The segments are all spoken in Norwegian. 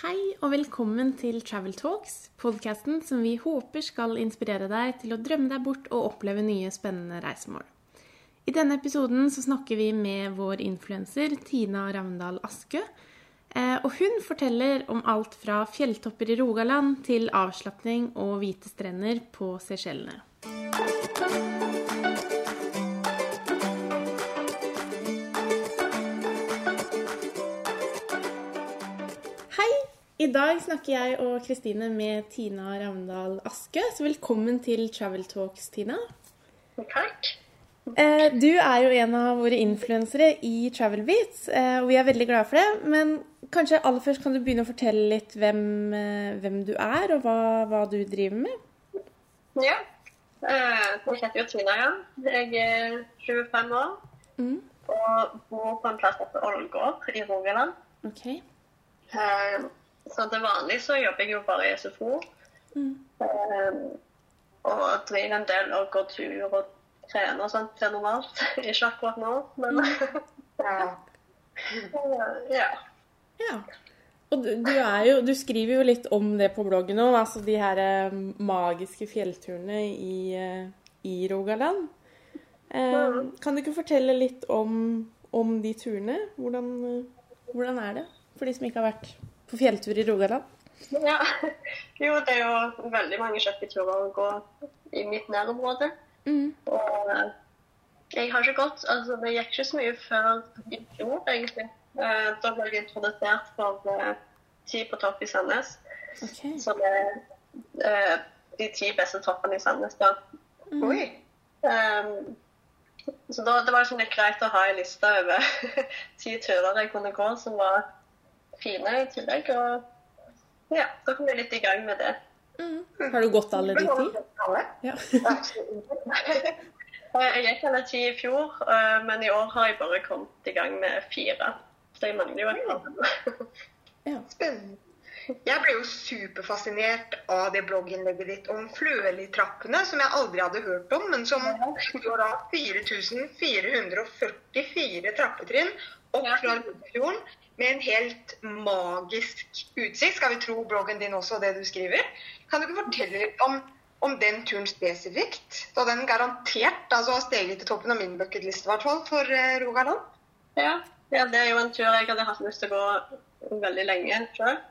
Hei og velkommen til Travel Talks, podkasten som vi håper skal inspirere deg til å drømme deg bort og oppleve nye spennende reisemål. I denne episoden så snakker vi med vår influenser Tina Ravndal Askø. eh, Og hun forteller om alt fra fjelltopper i Rogaland til avslapning og hvite strender på Seychellene. I dag snakker jeg og Kristine med Tina Ravndal Aske, så velkommen til Travel Talks, Tina. Takk. Eh, Du er jo en av våre influensere i Travel Beats, eh, og vi er veldig glade for det. Men kanskje aller først kan du begynne å fortelle litt hvem, eh, hvem du er, og hva, hva du driver med? Ja. Jeg heter jo Tina, ja. Jeg er 25 år Mm. og bor på en plass oppe i Ålgård i Rogaland. Ok. Så til vanlig så jobber jeg jo bare i SFO. Mm. eh, Og driver en del og går tur og trener og sånt til normalt. Ikke akkurat nå, men Ja. ja. Ja. Og du, du, jo, du skriver jo litt om det på bloggen òg, altså de her eh, magiske fjellturene i, eh, i Rogaland. Eh, kan du ikke fortelle litt om, om de turene? Hvordan, eh, hvordan er det for de som ikke har vært på fjelltur i Rogaland? Ja. Jo, det er jo veldig mange kjekke turer å gå i mitt nærområde. Mm. Og eh, jeg har ikke gått Altså, det gikk ikke så mye før i fjor, egentlig. Eh, Da ble jeg introdusert for eh, Ti på topp i Sandnes, Okay. som er eh, de ti beste toppene i Sandnes. da. Oi. Um, så da, det var liksom litt greit å ha en liste over ti turer jeg kunne gå, som var fine i tillegg. Og ja, da kom jeg litt i gang med det. Mm. Har du gått alle de ti? Ja. Jeg gikk alle ti i fjor, eh, men i år har jeg bare kommet i gang med fire. Så jeg mangler jo et par. ja. Spennende. Jeg ble jo superfascinert av det blogginnlegget ditt om Fløli-trappene, som jeg aldri hadde hørt om, men som står da 4444 trappetrinn opp fra Lundefjorden med en helt magisk utsikt. Skal vi tro bloggen din også, det du skriver? Kan du ikke fortelle litt om, om den turen spesifikt? Da den garantert altså, har steget til toppen av min bucketliste, i hvert fall, for eh, Rogaland. Ja. ja, det er jo en tur jeg hadde hatt lyst til å gå veldig lenge sjøl.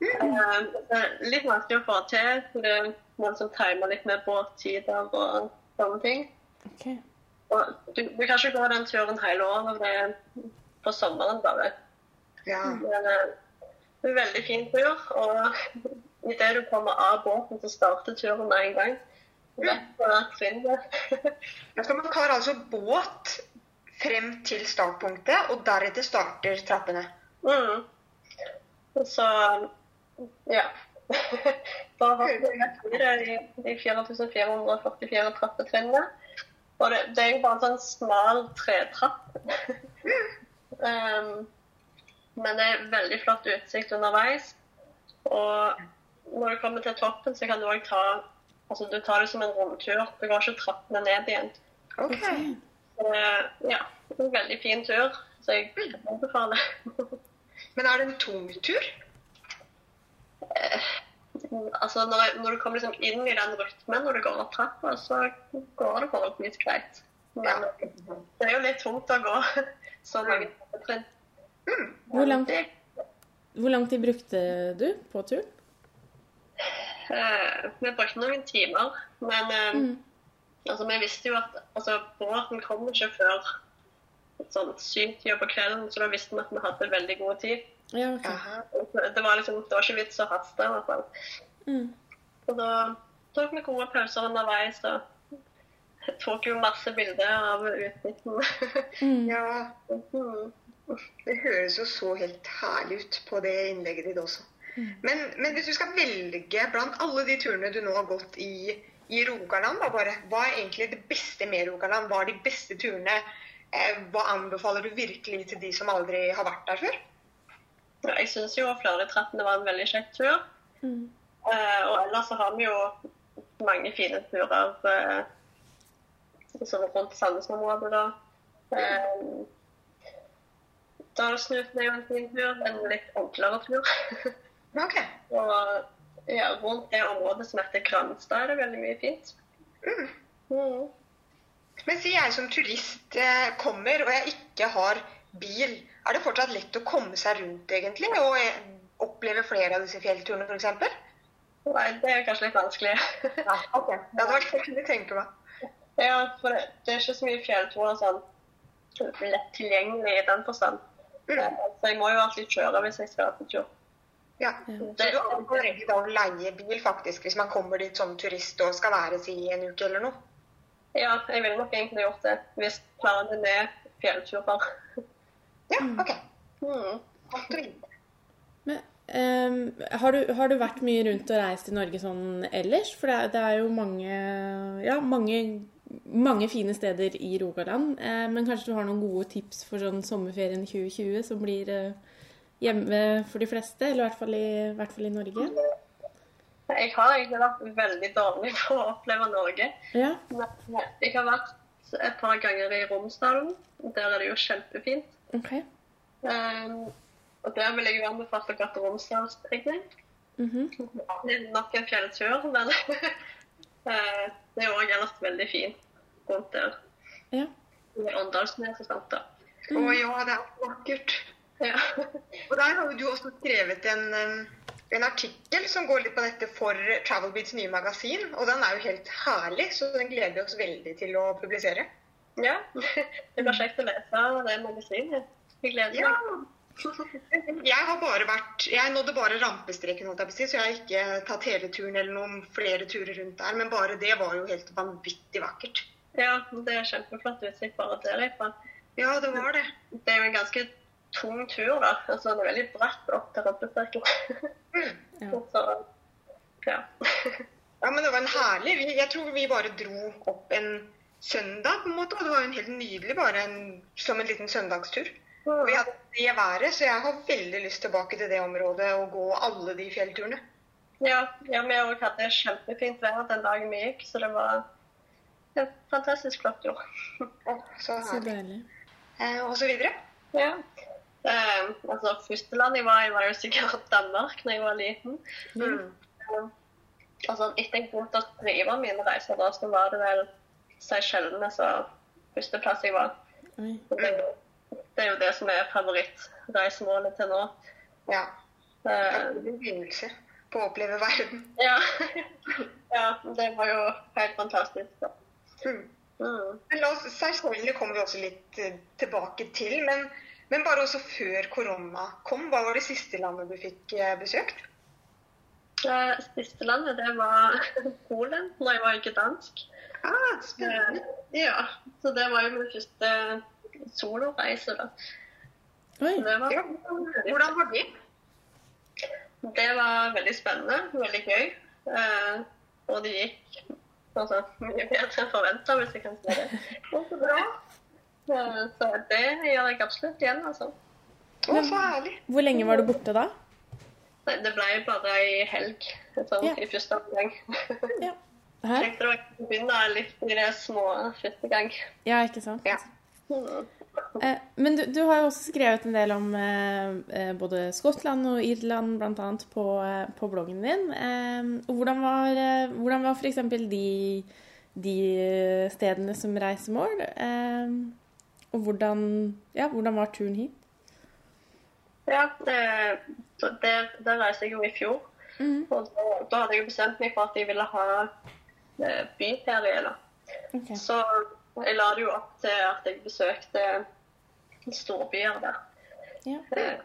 Det er litt vanskelig å få til. for Det noen som timer litt med båttider og sånne ting. Okay. Og du, du kan ikke gå den turen hele året. Det er på sommeren bare. Ja. Men eh, en veldig fin tur. Og idet du kommer av båten, så starter turen med en gang. Rett på trinnet. Ja, så man tar altså båt frem til startpunktet, og deretter starter trappene. Mm. Så ja. Da har vi det de 4444 trappetrinnene. Og det, det er jo bare en sånn smal tretrapp. um, men det er veldig flott utsikt underveis. Og når du kommer til toppen, så kan du òg ta Altså, du tar det som en rundtur. Du går ikke trappene ned igjen. Ok. Så, ja, en veldig fin tur. Så jeg anbefaler. Men er det en tung tur? Altså, når, når du kommer liksom inn i den rytmen når du går opp trappa, så går det forholdsvis greit. Men det er jo litt tungt å gå så mange trappetrinn. Hvor lang, hvor lang tid brukte du på turen? Eh, Vi brukte noen timer, men eh, Mm. altså, vi visste jo at altså, båten kom ikke før sånn syvtida på kvelden, så da visste vi at vi hadde veldig god tid. Ja, okay. Det var liksom, det var ikke vits å haste, i hvert fall. Mm. Og da tok vi gode pauser underveis og tok jo masse bilder av utsikten. Mm. Ja, Mm. Det høres jo så helt herlig ut på det innlegget ditt også. Men, men hvis du skal velge blant alle de turene du nå har gått i, i Rogaland, da bare, hva er egentlig det beste med Rogaland? Hva er de beste turene? Eh, hva anbefaler du virkelig til de som aldri har vært der før? Ja, Jeg syns jo Fløritrappene var en veldig kjekk tur. Mm. Eh, og ellers så har vi jo mange fine turer eh, rundt Sandnes-området, da. Eh, Dalsnuten er jo en fin tur, en litt enklere tur. Ok. Og ja, rundt det området som heter Kranstad, er det veldig mye fint. Mm. Mm. Men si jeg som turist eh, kommer og jeg ikke har bil, er det fortsatt lett å komme seg rundt egentlig? Og eh, oppleve flere av disse fjellturene f.eks.? Nei, det er kanskje litt vanskelig. Ja, ok. Det det vært det jeg tenke meg. ja, for det, det er ikke så mye fjellturer sånn lett tilgjengelig i den forstand. Mm. Så jeg må jo alltid kjøre hvis jeg skal på tur. Ja. Så du anbefaler da å leie bil faktisk hvis man kommer dit som turist og skal være i en uke eller noe? Ja, jeg ville nok egentlig gjort det hvis planen er fjellturer. Ja, ok. Mm. Godt å vite. Men, ehm, har, du, har du vært mye rundt og reist i Norge sånn ellers? For det det er jo mange, ja, mange, mange fine steder i Rogaland. Eh, men kanskje du har noen gode tips for sånn sommerferien 2020 som blir eh, hjemme for de fleste? Eller i hvert fall i, i, hvert fall i Norge? Jeg har egentlig vært veldig dårlig på å oppleve Norge. Ja. Jeg har vært et par ganger i Romsdalen. Der er det jo kjempefint. Okay. Um, og der vil jeg jo anbefale dere til Romsdalstegning. Mhm. Det er nok en fjelltur, men eh, det er har vært veldig fint rundt der. Ja. I Åndalsnes og sånt. da. Å ja, det er vakkert. Ja. Og der har jo du også skrevet en, um, en artikkel som går litt på dette for Travelbeats nye magasin. Og den er jo helt herlig, så den gleder vi oss veldig til å publisere. ja. Det blir kjekt å lese det magasinet. Vi gleder Ja. Jeg har bare vært Jeg nådde bare rampestreken, så jeg har ikke tatt hele turen eller noen flere turer rundt der. Men bare det var jo helt vanvittig vakkert. Ja, det er kjempeflott utsikt bare derifra. Ja, det var det. Det er jo en ganske tung tur, da. Altså, det er veldig bratt opp til rampestreken. Mm. Så, ja. Ja, men det var en herlig Jeg tror vi bare dro opp en søndag, på en måte. Og det var jo en helt nydelig, bare en, som en liten søndagstur. Vi hadde det været, så jeg har veldig lyst tilbake til det området og gå alle de fjellturene. Ja, ja vi òg hadde kjempefint vær den dagen vi gikk, så det var en fantastisk flott jord. Å, så herlig. Eh, og så videre. Ja. Eh, altså, første land jeg var i, var jo sikkert Danmark da jeg var liten. Mm. Mm. altså, etter jeg begynte å drive mine reiser, da, så var det vel Seychellene som førsteplass jeg var. Oi. Det, det er jo det som er favorittreisemålet til nå. Ja. Det Eh, er en begynnelse på å oppleve verden. ja. ja, det var jo helt fantastisk. Mm. Mm. Men la oss, Seychellene kommer vi også litt eh, tilbake til. Men, men bare også før korona kom, hva var det siste landet du fikk eh, besøkt? Det siste landet, det var Polen, når jeg var ikke dansk. Ah, spennende. Ja, så det var jo min første soloreise, da. Oi. Det var, Ja. Hvordan var det? det var veldig spennende, veldig gøy. Eh, og det gikk altså, mye bedre enn forventa, hvis jeg kan si det. Og så bra. Eh, så det gjør jeg absolutt igjen, altså. Å, så herlig. Hvor lenge var du borte da? Nei, Det ble bare ei helg sånn, Ja. i første omgang. Ja. Tenkte det var å begynne litt i det små første gang. Ja, ikke sant? Ja. Mm. Eh, men du, du har jo også skrevet en del om eh, eh, både Skottland og Irland annet på, eh, på bloggen din. Eh, og hvordan var, hvordan var f.eks. De, de stedene som reisemål? Eh, og hvordan, ja, hvordan var turen hit? Ja, det, der, der reiste jeg jo i fjor. Mhm. Og da, da hadde jeg bestemt meg for at jeg ville ha eh, byferie. Okay. Ok. Så jeg la det jo opp til at jeg besøkte storbyer der. Ja. Eh,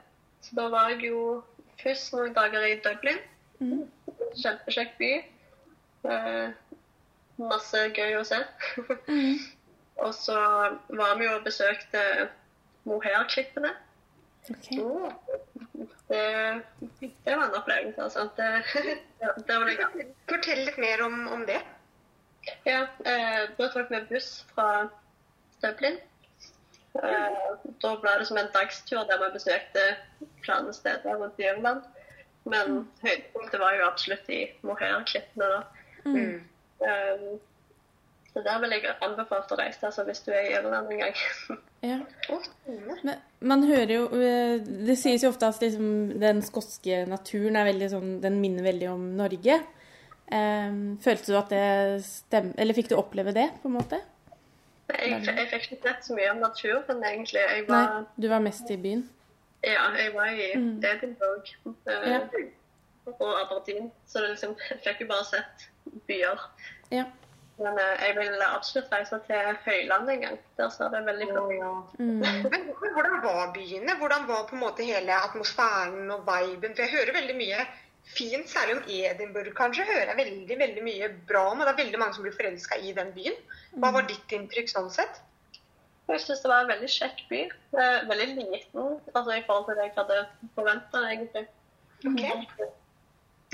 Så da var jeg jo først noen dager i Dublin. Mm. Kjempekjekk by. Eh, Masse gøy å se. Mm. Og så var vi jo og besøkte Mohair-klippene. Ok. Det, det var en opplevelse, altså. Det, det var det. Fortell litt mer om, om det. Ja, eh, da tok vi buss fra Dublin. Eh, da ble det som en dagstur der vi besøkte flere steder rundt i Irland. Men høydepunktet var jo absolutt i Mohair-klippene. da. Mm. Eh, så der vil jeg anbefale å reise altså, hvis du er i Irland en gang. Ja. Men man hører jo eh, Det sies jo ofte at liksom, den skotske naturen er veldig sånn Den minner veldig om Norge. Eh, følte du at det stemte, Eller fikk du oppleve det, på en måte? Jeg, jeg fikk ikke sett så mye om naturen, egentlig. Jeg Nei, du var mest i byen? ja, jeg var i Mm. Edinburgh eh, Ja. og Aberdeen, så det liksom, jeg fikk jo bare sett byer. Ja. Men eh, jeg vil absolutt reise til Høyland en gang. Der ser det veldig flott ut. ja. Mm. Men hvordan var byene? Hvordan var på en måte hele atmosfæren og viben? For jeg hører veldig mye fint, særlig om Edinburgh kanskje, hører jeg veldig veldig mye bra om. Og det er veldig mange som blir forelska i den byen. Hva var ditt inntrykk sånn sett? Jeg syns det var en veldig kjekk by. Veldig liten altså i forhold til det jeg hadde forventa, egentlig. Ok.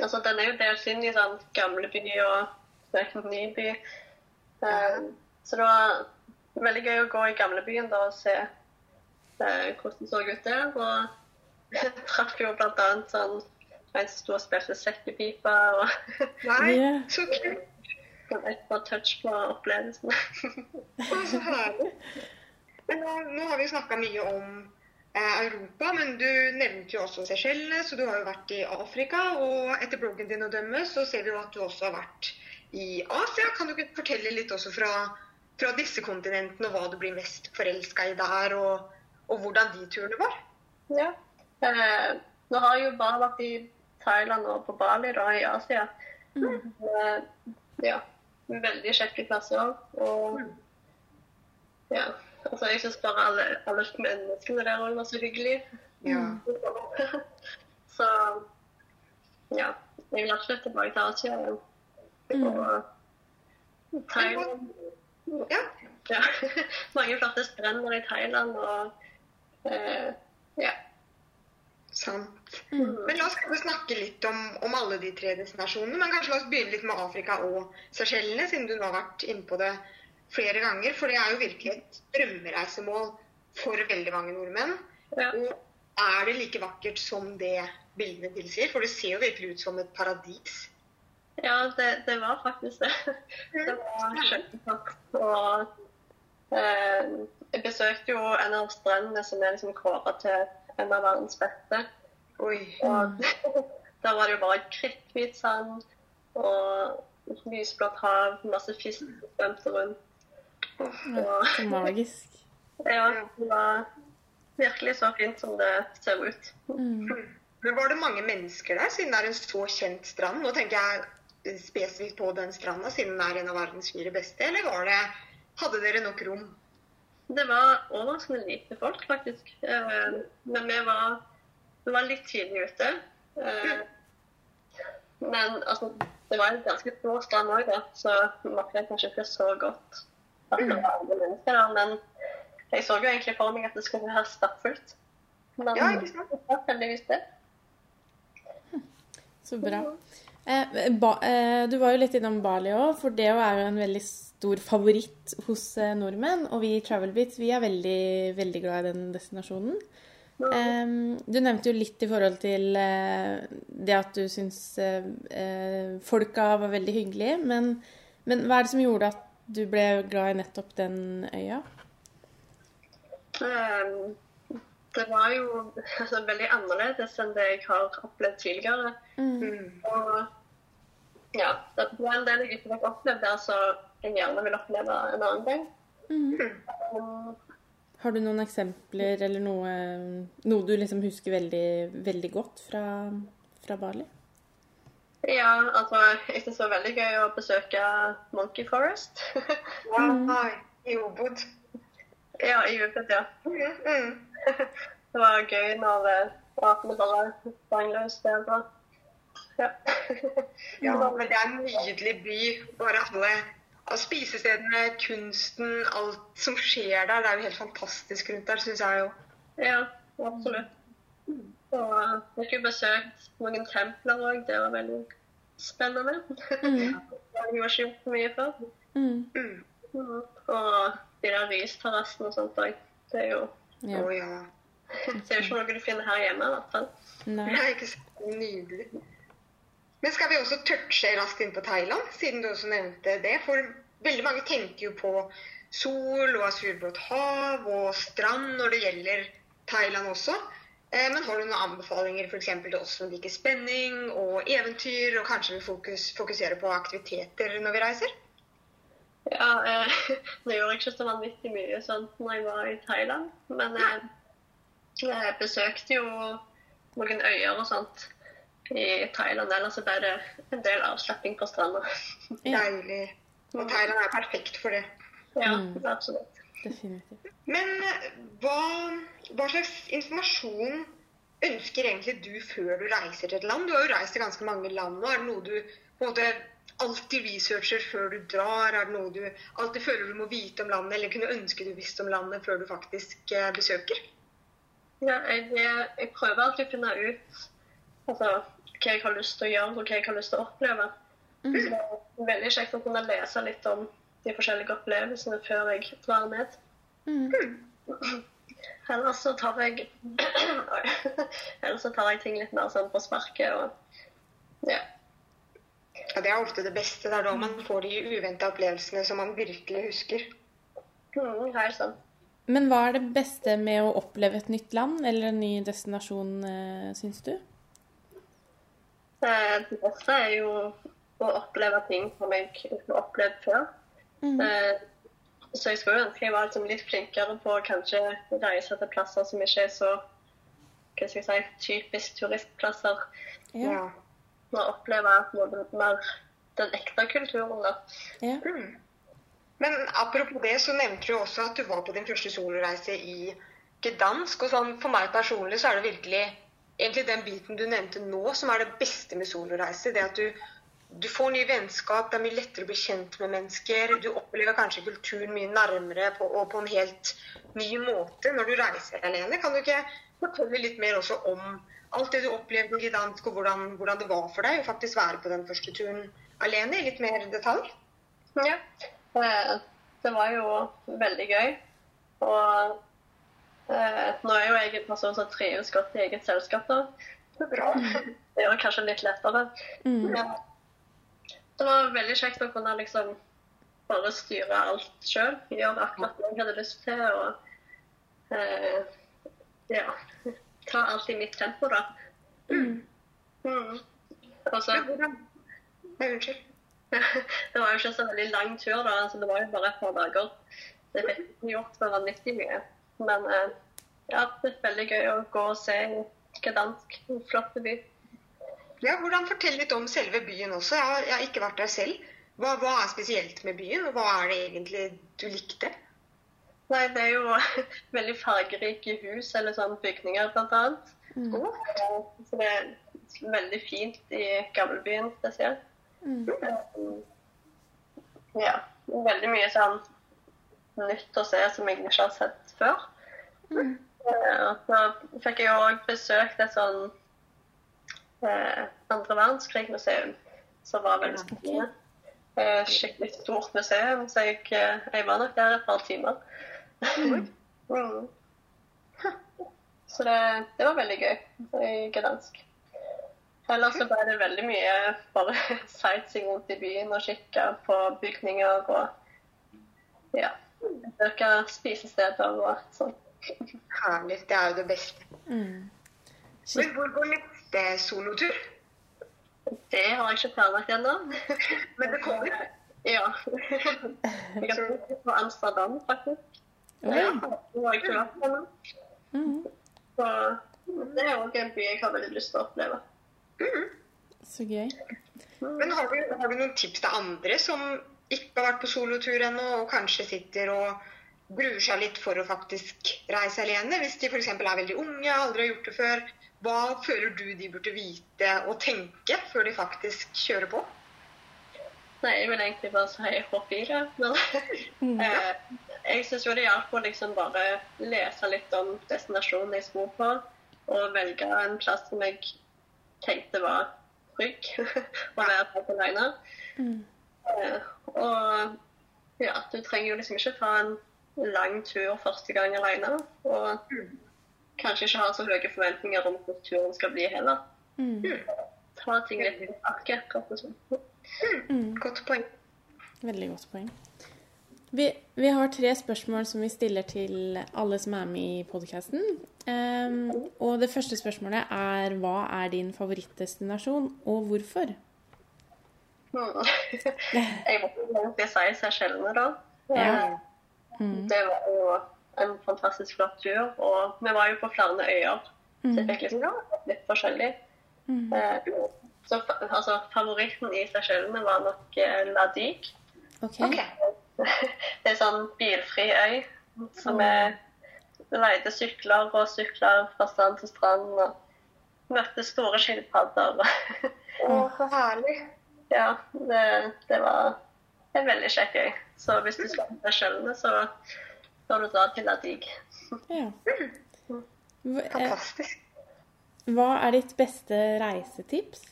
Altså, den er jo delt inn i sånn gamle by og en ny by. Eh, så det var veldig gøy å gå i gamlebyen da og se eh, hvordan det så ut der. Og jeg traff jo blant annet sånn som sto og spilte sekkepipe, og Nei, yeah. så kult. sånn ekstra touch på opplevelsen. Så herlig. Men nå, nå har vi snakka mye om eh, Europa, men du nevnte jo også Seychellene, så du har jo vært i Afrika. Og etter bloggen din å dømme, så ser vi jo at du også har vært i Asia. Kan du ikke fortelle litt også fra, fra disse kontinentene, og hva du blir mest forelska i der, og, og hvordan de turene var? Ja. Eh, nå har jeg jo bare vært i Thailand og på Bali da, i Asia. Eh, ja. Veldig kjekke plasser. Og ja. Altså, jeg syns bare alle, alle menneskene der òg var så hyggelige. Ja. så ja. Jeg vil absolutt tilbake til Asia igjen. Og Thailand ja. Ja. Mange flotte strender i Thailand og eh, ja. Sant. Men la oss snakke litt om, om alle de tre destinasjonene. Men kanskje la oss begynne litt med Afrika og Seychellene, siden du nå har vært inne på det flere ganger. For det er jo virkelig et drømmereisemål for veldig mange nordmenn. ja. Og er det like vakkert som det bildene tilsier? For det ser jo virkelig ut som et paradis. Ja, det, det var faktisk det. Det var skjønt. Og eh, jeg besøkte jo en av strendene som er liksom kåra til en av verdens beste. Oi. Og der var det jo bare kritthvit sand og lysblått hav, masse fisk som svømte rundt. Og magisk. ja, det var virkelig så fint som det ser ut. Mm. Men var det mange mennesker der, siden det er en så kjent strand? Nå tenker jeg spesifikt på den stranda, siden den er en av verdens fire beste. Eller var det, hadde dere nok rom? Det var overraskende lite folk, faktisk. Eh, Men vi var, vi var litt tidlig ute. Eh, Men altså, det var en ganske stor strand òg, så markedet kanskje ikke så godt at det var alle mennesker der. Men jeg så jo egentlig for meg at det skulle være stappfullt. Men Ja, ikke sant? det var heldigvis det. Så bra. Eh, ba, eh, du var jo litt innom Bali òg, for det er jo en veldig stor favoritt hos eh, nordmenn. Og vi i Travelbit vi er veldig, veldig glad i den destinasjonen. Eh, du nevnte jo litt i forhold til eh, det at du syns eh, eh, folka var veldig hyggelige. Men, men hva er det som gjorde at du ble glad i nettopp den øya? Um, det var jo altså, veldig annerledes enn det jeg har opplevd tidligere. Mm. Og ja, det var en del jeg ikke fikk opplevd der, så jeg gjerne vil oppleve en annen gang. Um, Har du noen eksempler eller noe, noe du liksom husker veldig, veldig godt fra, fra Bali? ja, altså, jeg syns det var veldig gøy å besøke Monkey Forest. wow, mm. i Ubud. ja, i Ubud, ja. Mm, mm. Det var gøy når eh, apene bare sprang løs der. Da. Ja. Ja, men det er en nydelig by. Bare alle av spisestedene, kunsten, alt som skjer der. Det er jo helt fantastisk rundt der, syns jeg jo. Ja, absolutt. Og vi fikk jo besøkt noen templer òg. Det var veldig spennende. Mm. Jeg har ikke gjort så mye før. Mm. Mm. Mhm. Og de der risterrassene og sånt òg. Det er jo Ja. Å ja. det er jo ikke noe du finner her hjemme, i hvert fall. Nei. Det er ikke så nydelig. Men skal vi også touche raskt inn på Thailand, siden du også nevnte det? For veldig mange tenker jo på sol og asurblått hav og strand når det gjelder Thailand også. Eh, men har du noen anbefalinger f.eks. til oss som liker spenning og eventyr, og kanskje vil fokus, fokusere på aktiviteter når vi reiser? Ja, eh, nå gjorde jeg ikke så vanvittig mye sånt når jeg var i Thailand. Men eh, jeg besøkte jo noen øyer og sånt i Thailand. Ellers så ble det en del avslapping på stranda. Ja. Deilig. Og Thailand er perfekt for det. Ja, Mm. absolutt. Definitivt. Men eh, hva, hva slags informasjon ønsker egentlig du før du reiser til et land? Du har jo reist til ganske mange land nå. Er det noe du på en måte alltid researcher før du drar? Er det noe du alltid føler du må vite om landet, eller kunne ønske du visste om landet før du faktisk eh, besøker? Ja, jeg, jeg prøver alltid å finne ut altså, hva jeg har lyst til å gjøre, og hva jeg har lyst til å oppleve. Mm. Så det er veldig kjekt å kunne lese litt om de forskjellige opplevelsene før jeg drar ned. Mm. Ellers så tar jeg Ellers så tar jeg ting litt mer sånn på sparket og ja. Ja, Det er ofte det beste. Det er da man får de uventa opplevelsene som man virkelig husker. Mm, er sånn. Men hva er det beste med å oppleve et nytt land eller en ny destinasjon, eh, syns du? Eh, Det beste er jo å oppleve ting som jeg ikke har opplevd før. Mm. Eh, Så jeg skulle ønske jeg var liksom litt flinkere på å kanskje reise til plasser som ikke er så hva skal jeg si, typisk turistplasser. Ja. Og oppleve både mer den ekte kulturen. da. ja. Mm. Men apropos det, så nevnte du også at du var på din første soloreise i Gdansk. Og sånn, for meg personlig så er det virkelig egentlig den biten du nevnte nå, som er det beste med soloreise. Det at du, du får nye vennskap, det er mye lettere å bli kjent med mennesker. Du opplever kanskje kulturen mye nærmere på, og på en helt ny måte når du reiser alene. Kan du ikke fortelle litt mer også om alt det du opplevde i Gdansk, og hvordan, hvordan det var for deg å faktisk være på den første turen alene, i litt mer detalj? Ja. Eh, Det var jo veldig gøy. Og eh, nå er jo jeg en person som trives godt i eget selskap, da. Bra. Det gjør kanskje litt lettere. Mm. Ja. Det var veldig kjekt å kunne liksom bare styre alt sjøl. Gjøre akkurat det jeg hadde lyst til. Og eh, ja, ta alt i mitt tempo, da. Mm. Mm. Og så unnskyld. det var jo ikke så veldig lang tur, da. Altså, det var jo bare et par dager. Det fikk gjort så vanvittig mye. Men eh, ja, det er veldig gøy å gå og se Gdansk. En flott by. Ja, hvordan Fortell litt om selve byen også. Jeg har, jeg har ikke vært der selv. Hva, hva er spesielt med byen, og hva er det egentlig du likte? Nei, det er jo veldig fargerike hus, eller sånn bygninger, blant annet. Mm. Eh, Så det er veldig fint i gamlebyen spesielt. Mm. Eh, Ja. Veldig mye sånn nytt å se som jeg ikke har sett før. Mm. Eh, Så fikk jeg òg besøkt et sånn eh, andre verdenskrig-museum, som var veldig spennende. Eh, skikkelig stort museum, så jeg, eh, jeg var nok der et par timer. Mm. Så det, det var veldig gøy i Gdansk. Ellers så ble det veldig mye bare sightseeing rundt i byen og kikke på bygninger og ja, besøke spisesteder og sånn. Herlig. Det er jo det beste. Mm. Men hvor går neste solotur? Det har jeg ikke planlagt ennå. Men det kommer. Ja. Jeg har på Amsterdam, faktisk. Ja, vært. Mm. Så det er òg en by jeg har veldig lyst til å oppleve. Mm. Så gøy. Men har du, har du noen tips til andre som ikke har vært på solotur ennå, og kanskje sitter og gruer seg litt for å faktisk reise alene? Hvis de f.eks. er veldig unge, aldri har gjort det før. Hva føler du de burde vite og tenke før de faktisk kjører på? Nei, jeg vil egentlig bare si hopp i det. Men eh, jeg syns jo det hjalp å liksom bare lese litt om destinasjonen jeg skulle på, og velge en plass som jeg tenkte var trygg å være på alene. Mm. Eh, og ja, du trenger jo liksom ikke ta en lang tur første gang alene. Og kanskje ikke ha så høye forventninger om hvor turen skal bli heller. Mm. Ta ting litt i arket. Mm. Godt poeng. Veldig godt poeng. Vi, vi, har tre spørsmål som vi stiller til alle som er med i podkasten. Um, og det første spørsmålet er hva er din favorittdestinasjon, og hvorfor? Mm. jeg må ikke si Seychellene, da. Ja. Mm. Det var jo en fantastisk flott tur. Og vi var jo på flere øyer, så jeg fikk liksom litt forskjellig. Mm. Uh, så altså, favoritten i Seychellene var nok uh, La Digue. Okay. Ok. Det er sånn bilfri øy som er leide sykler og sykler fra strand til strand og møtte store skilpadder. Å, så herlig. ja, det, det var en veldig kjekk øy. Så hvis du skal til Sjølene, så skal du dra til Ladig. Ja. Eh, Fantastisk. hva er ditt beste reisetips?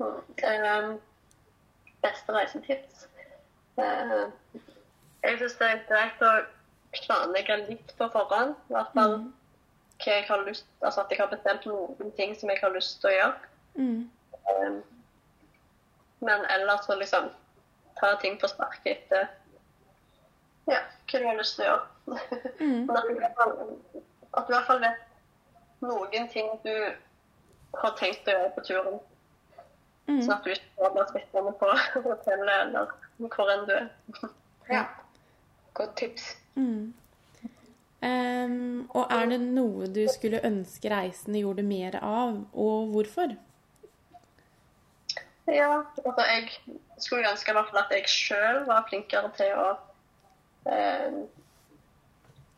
Um, beste reisetips? Jeg syns det er greit å planlegge litt på forhånd. I hvert fall hva jeg har lyst Altså at jeg har bestemt noen ting som jeg har lyst til å gjøre. Mm. Um, men ellers så liksom ta ting på sparket etter ja, hva du har lyst til å gjøre. Mm. Men at du, fall, at du i hvert fall vet noen ting du har tenkt å gjøre på turen. Mm. Sånn at du ikke blir sittende på hotellet eller hvor enn du er. Ja. Godt tips. Mm. Um, og er det noe du skulle ønske reisende gjorde mer av, og hvorfor? Ja, altså jeg skulle ønske i hvert fall at jeg sjøl var flinkere til å eh,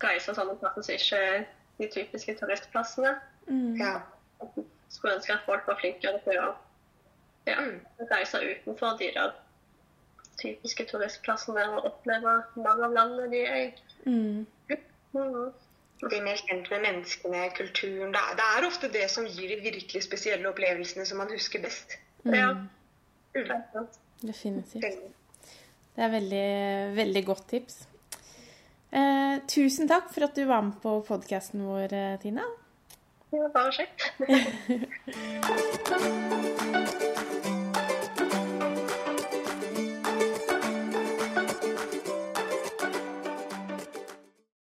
reise sånne plasser som ikke er de typiske turistplassene. Mm. Ja. Skulle ønske at folk var flinkere til å ja, reise utenfor de der typiske turistplassene og oppleve mange av landene de er i. Mm. Bli mer kjent med menneskene, kulturen. Det er, det er ofte det som gir de virkelig spesielle opplevelsene som man husker best. Ja. Uventet. Definitivt. Det er veldig, veldig godt tips. Eh, tusen takk for at du var med på podkasten vår, eh, Tina. Det var bare kjekt.